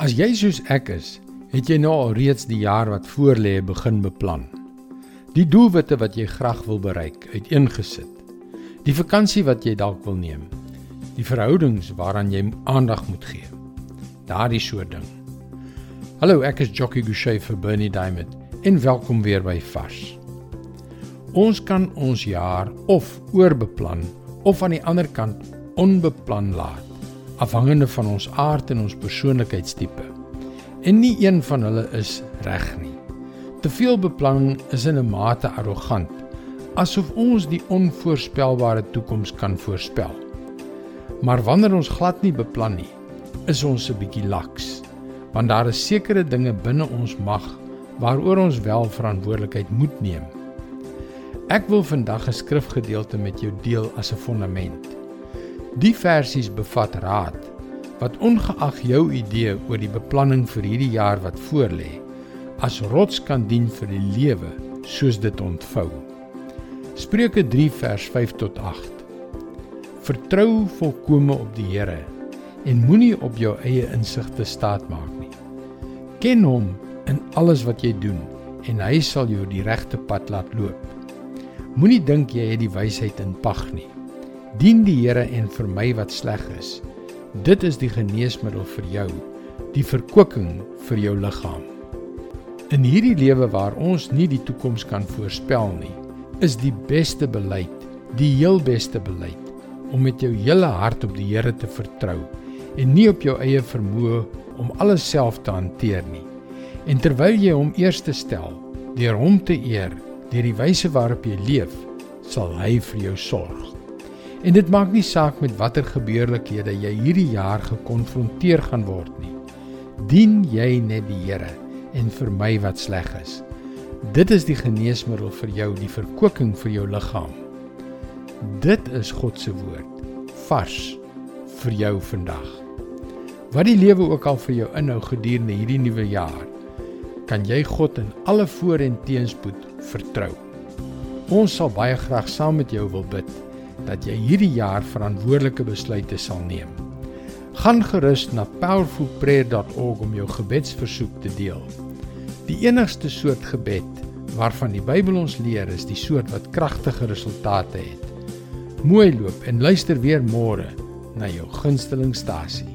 As jy soos ek is, het jy nou al reeds die jaar wat voorlê begin beplan. Die doelwitte wat jy graag wil bereik, uiteengesit. Die vakansie wat jy dalk wil neem. Die verhoudings waaraan jy aandag moet gee. Daardie soort ding. Hallo, ek is Jockey Gouchee vir Bernie Diamond en welkom weer by Vars. Ons kan ons jaar of oorbeplan of aan die ander kant onbeplan laat afhangende van ons aard en ons persoonlikheidstipe. En nie een van hulle is reg nie. Te veel beplanning is in 'n mate arrogant, asof ons die onvoorspelbare toekoms kan voorspel. Maar wanneer ons glad nie beplan nie, is ons 'n bietjie laks, want daar is sekere dinge binne ons mag waaroor ons wel verantwoordelikheid moet neem. Ek wil vandag 'n skrifgedeelte met jou deel as 'n fondament. Die versies bevat raad wat ongeag jou idee oor die beplanning vir hierdie jaar wat voorlê, as rots kan dien vir die lewe soos dit ontvou. Spreuke 3 vers 5 tot 8. Vertrou volkome op die Here en moenie op jou eie insigte staatmaak nie. Ken hom in alles wat jy doen en hy sal jou die regte pad laat loop. Moenie dink jy het die wysheid in pag nie. Dien die Here en vermy wat sleg is. Dit is die geneesmiddel vir jou, die verkwikking vir jou liggaam. In hierdie lewe waar ons nie die toekoms kan voorspel nie, is die beste beleid, die heel beste beleid om met jou hele hart op die Here te vertrou en nie op jou eie vermoë om alles self te hanteer nie. En terwyl jy hom eerste stel, deur hom te eer, deur die wyse waarop jy leef, sal hy vir jou sorg. En dit maak nie saak met watter gebeurlikhede jy hierdie jaar gekonfronteer gaan word nie. Dien jy net die Here en vermy wat sleg is. Dit is die geneesmiddel vir jou, die verkwikking vir jou liggaam. Dit is God se woord, vars vir jou vandag. Wat die lewe ook al vir jou inhou gedurende hierdie nuwe jaar, kan jy God in alle voor en teenspoed vertrou. Ons sal baie graag saam met jou wil bid dat jy hierdie jaar verantwoordelike besluite sal neem. Gaan gerus na powerfulprayer.org om jou gebedsversoek te deel. Die enigste soort gebed waarvan die Bybel ons leer is die soort wat kragtige resultate het. Mooi loop en luister weer môre na jou gunstelingstasie.